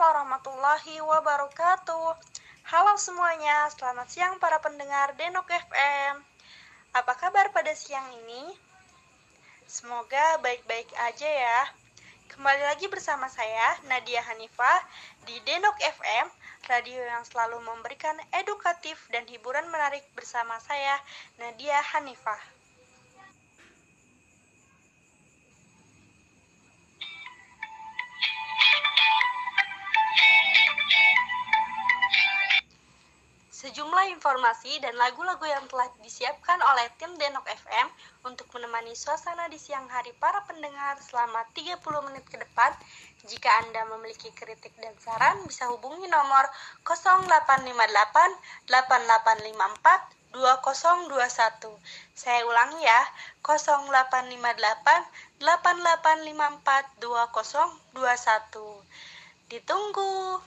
Warahmatullahi wabarakatuh. Halo semuanya, selamat siang para pendengar Denok FM. Apa kabar pada siang ini? Semoga baik-baik aja ya. Kembali lagi bersama saya, Nadia Hanifah, di Denok FM, radio yang selalu memberikan edukatif dan hiburan menarik bersama saya, Nadia Hanifah. Sejumlah informasi dan lagu-lagu yang telah disiapkan oleh tim Denok FM untuk menemani suasana di siang hari para pendengar selama 30 menit ke depan. Jika Anda memiliki kritik dan saran, bisa hubungi nomor 0858 8854 2021. Saya ulangi ya, 0858 8854 2021. Ditunggu.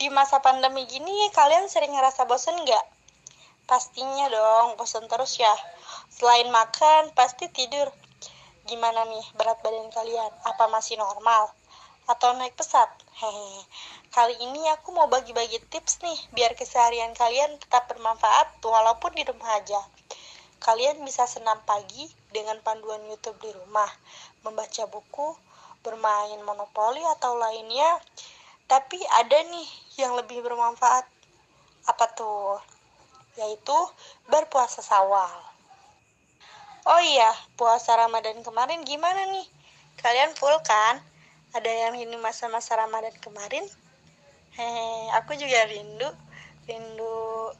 Di masa pandemi gini, kalian sering ngerasa bosen nggak? Pastinya dong, bosen terus ya. Selain makan, pasti tidur. Gimana nih berat badan kalian? Apa masih normal? Atau naik pesat? Hehe. Kali ini aku mau bagi-bagi tips nih, biar keseharian kalian tetap bermanfaat walaupun di rumah aja. Kalian bisa senam pagi dengan panduan YouTube di rumah, membaca buku, bermain monopoli atau lainnya, tapi ada nih yang lebih bermanfaat. Apa tuh? Yaitu berpuasa sawal. Oh iya, puasa Ramadan kemarin gimana nih? Kalian full kan? Ada yang ini masa-masa Ramadan kemarin? Hehe, aku juga rindu. Rindu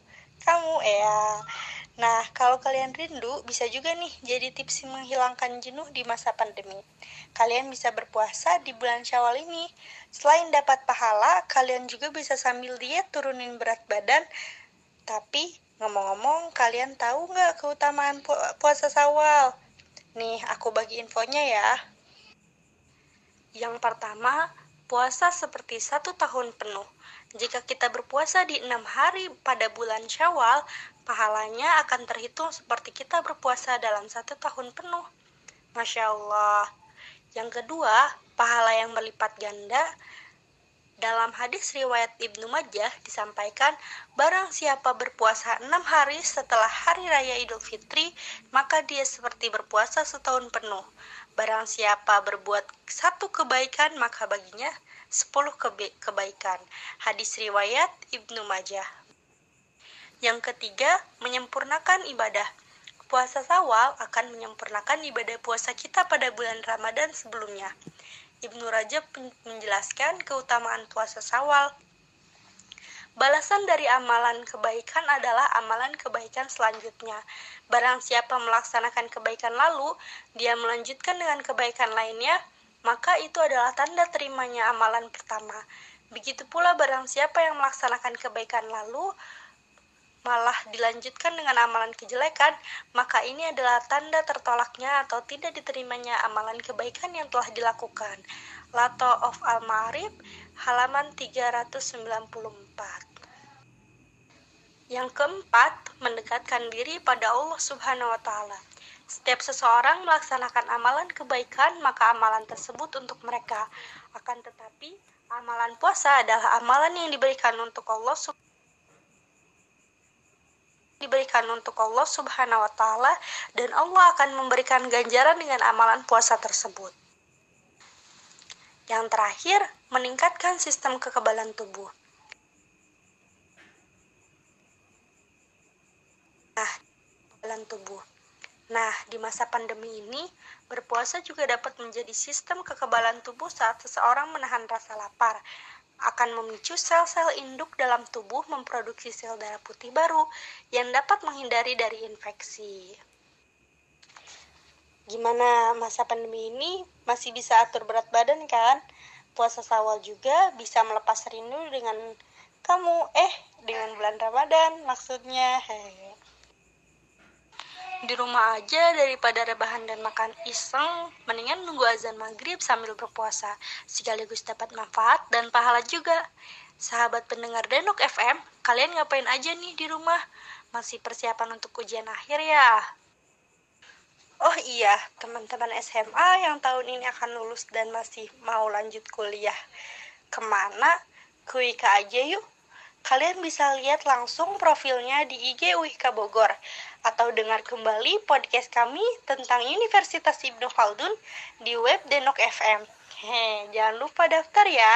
kamu ya. Nah, kalau kalian rindu, bisa juga nih jadi tips menghilangkan jenuh di masa pandemi. Kalian bisa berpuasa di bulan Syawal ini. Selain dapat pahala, kalian juga bisa sambil diet turunin berat badan. Tapi, ngomong-ngomong, kalian tahu nggak keutamaan pu puasa Syawal? Nih, aku bagi infonya ya. Yang pertama, puasa seperti satu tahun penuh. Jika kita berpuasa di enam hari pada bulan Syawal, pahalanya akan terhitung seperti kita berpuasa dalam satu tahun penuh. Masya Allah. Yang kedua, pahala yang berlipat ganda. Dalam hadis riwayat Ibnu Majah disampaikan, barang siapa berpuasa enam hari setelah hari raya Idul Fitri, maka dia seperti berpuasa setahun penuh. Barang siapa berbuat satu kebaikan, maka baginya 10 keba kebaikan. Hadis riwayat Ibnu Majah. Yang ketiga, menyempurnakan ibadah. Puasa Sawal akan menyempurnakan ibadah puasa kita pada bulan Ramadan sebelumnya. Ibnu Rajab menjelaskan keutamaan puasa Sawal. Balasan dari amalan kebaikan adalah amalan kebaikan selanjutnya. Barang siapa melaksanakan kebaikan lalu, dia melanjutkan dengan kebaikan lainnya, maka itu adalah tanda terimanya amalan pertama. Begitu pula barang siapa yang melaksanakan kebaikan lalu malah dilanjutkan dengan amalan kejelekan, maka ini adalah tanda tertolaknya atau tidak diterimanya amalan kebaikan yang telah dilakukan. Lato of Al-Ma'arif halaman 394. Yang keempat, mendekatkan diri pada Allah Subhanahu wa taala. Setiap seseorang melaksanakan amalan kebaikan, maka amalan tersebut untuk mereka. Akan tetapi, amalan puasa adalah amalan yang diberikan untuk Allah diberikan untuk Allah Subhanahu wa taala dan Allah akan memberikan ganjaran dengan amalan puasa tersebut. Yang terakhir, meningkatkan sistem kekebalan tubuh. Nah, kekebalan tubuh. Nah, di masa pandemi ini, berpuasa juga dapat menjadi sistem kekebalan tubuh saat seseorang menahan rasa lapar. Akan memicu sel-sel induk dalam tubuh memproduksi sel darah putih baru yang dapat menghindari dari infeksi. Gimana masa pandemi ini? Masih bisa atur berat badan kan? Puasa sawal juga bisa melepas rindu dengan kamu, eh, dengan bulan Ramadan maksudnya. Hehe. Di rumah aja daripada rebahan dan makan iseng, mendingan nunggu azan maghrib sambil berpuasa, sekaligus dapat manfaat dan pahala juga. Sahabat pendengar Denok FM, kalian ngapain aja nih di rumah? Masih persiapan untuk ujian akhir ya? Oh iya, teman-teman SMA yang tahun ini akan lulus dan masih mau lanjut kuliah. Ke mana? Ke Wika aja yuk. Kalian bisa lihat langsung profilnya di IG Wika Bogor atau dengar kembali podcast kami tentang Universitas Ibnu Khaldun di web Denok FM. Heh, jangan lupa daftar ya.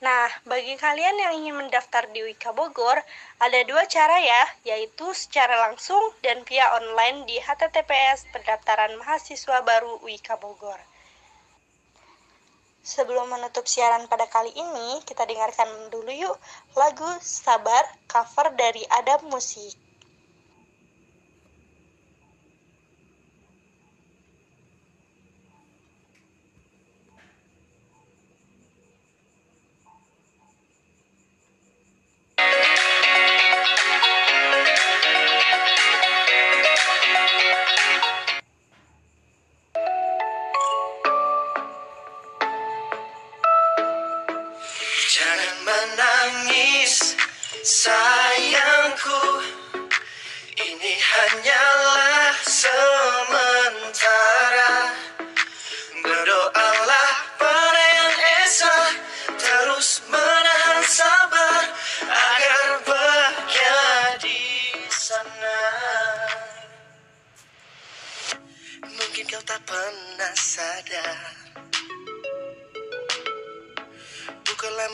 Nah, bagi kalian yang ingin mendaftar di Wika Bogor, ada dua cara ya, yaitu secara langsung dan via online di HTTPS Pendaftaran Mahasiswa Baru Wika Bogor. Sebelum menutup siaran pada kali ini, kita dengarkan dulu yuk lagu Sabar cover dari Adam Musik.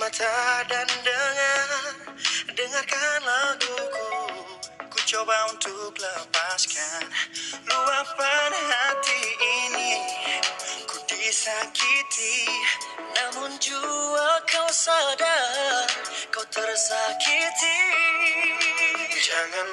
Mata dan dengar. Dengarkan laguku. Ku coba untuk lepaskan Luapan hati ini. Ku disakiti Namun jua kau sadar. Kau tersakiti. Jangan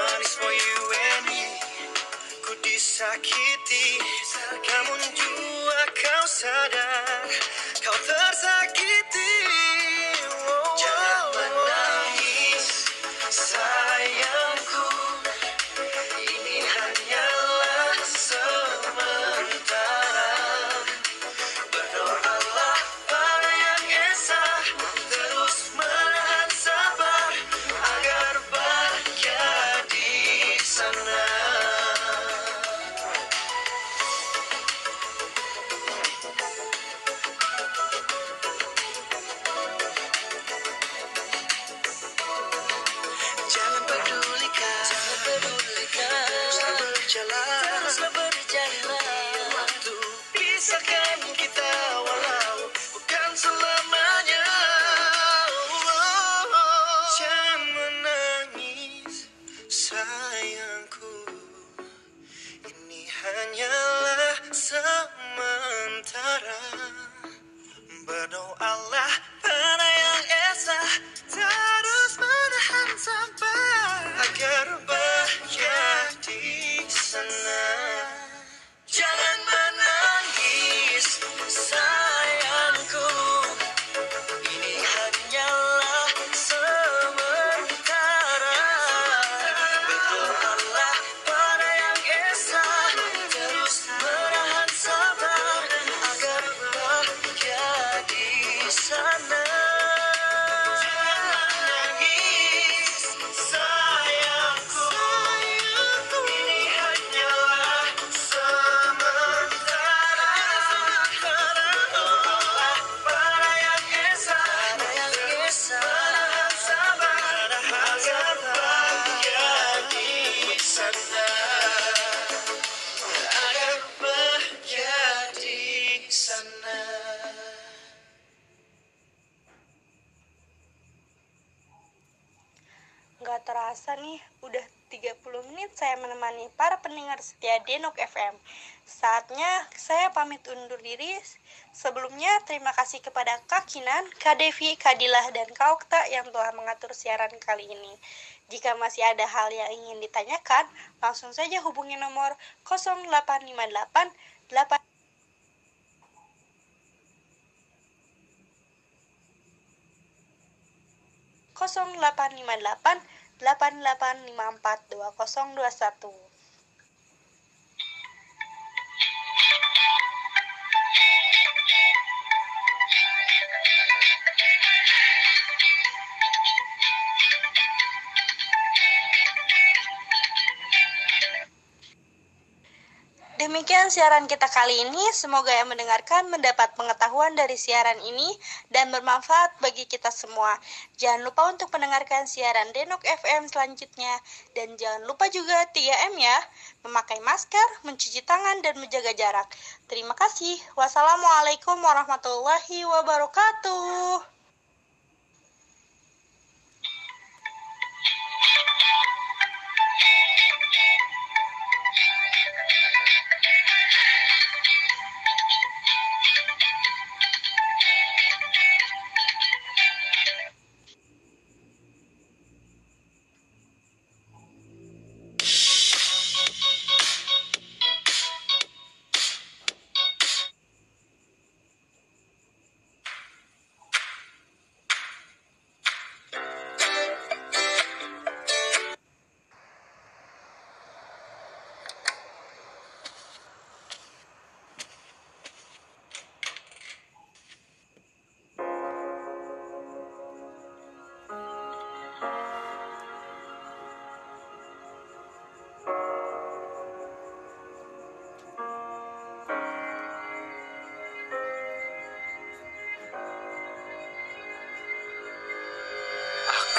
everything I've done is for you and me. Ku disakiti Namun jua kau sadar. Kau tersakiti Terasa nih, udah 30 menit saya menemani para pendengar setia Denok FM. Saatnya saya pamit undur diri. Sebelumnya, terima kasih kepada Kak Kinan, Kak Devi, Kak Dilah, dan Kak Okta yang telah mengatur siaran kali ini. Jika masih ada hal yang ingin ditanyakan, langsung saja hubungi nomor 0858 8 0858 8854 Siaran kita kali ini. Semoga yang mendengarkan mendapat pengetahuan dari siaran ini dan bermanfaat bagi kita semua. Jangan lupa untuk mendengarkan siaran Denok FM selanjutnya. Dan jangan lupa juga 3M ya. Memakai masker, mencuci tangan, dan menjaga jarak. Terima kasih. Wassalamualaikum warahmatullahi wabarakatuh.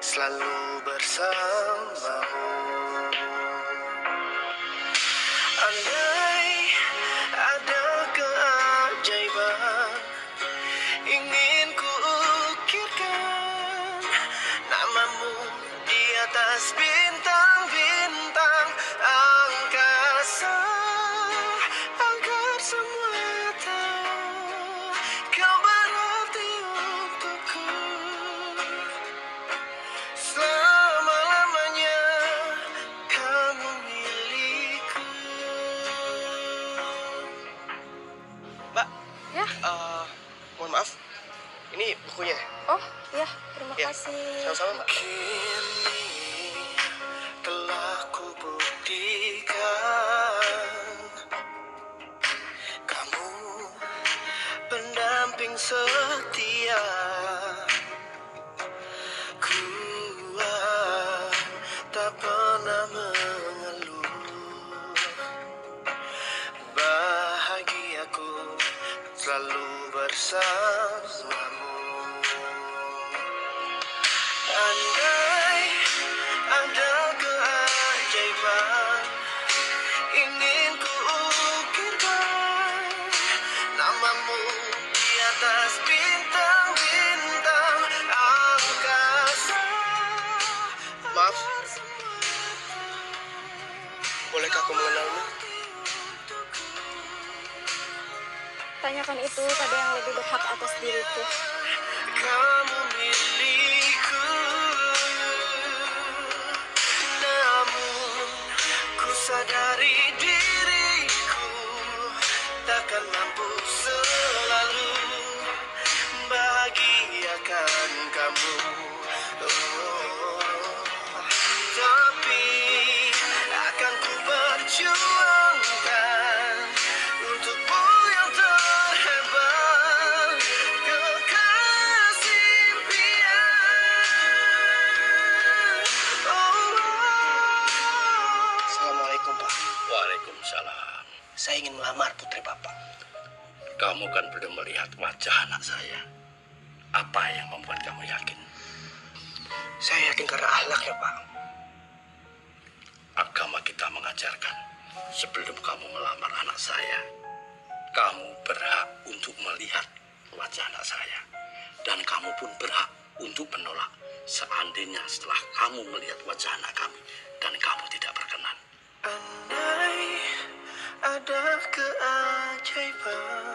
selalu bersamamu oh ya, terima Ya, kasih. sama-sama Mbak Kini telah kubuktikan Kamu pendamping setia Kuat tak pernah bolehkah aku mengenalmu? Tanyakan itu pada yang lebih berhak atas diriku. Kamu berhak untuk melihat wajah anak saya. Dan kamu pun berhak untuk menolak seandainya setelah kamu melihat wajah anak kami dan kamu tidak berkenan. Andai ada keajaiban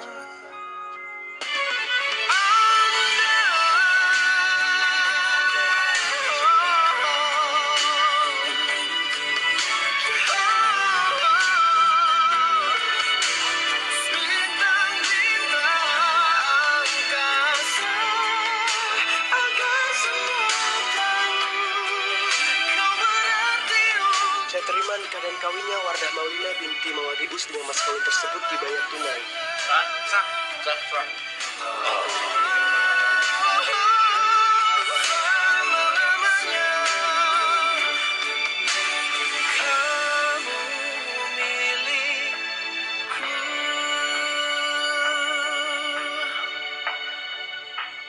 nikah dan kawinnya Wardah Maulina binti Mawadius dengan mas kawin tersebut dibayar tunai. Sah, sah, sah, sah.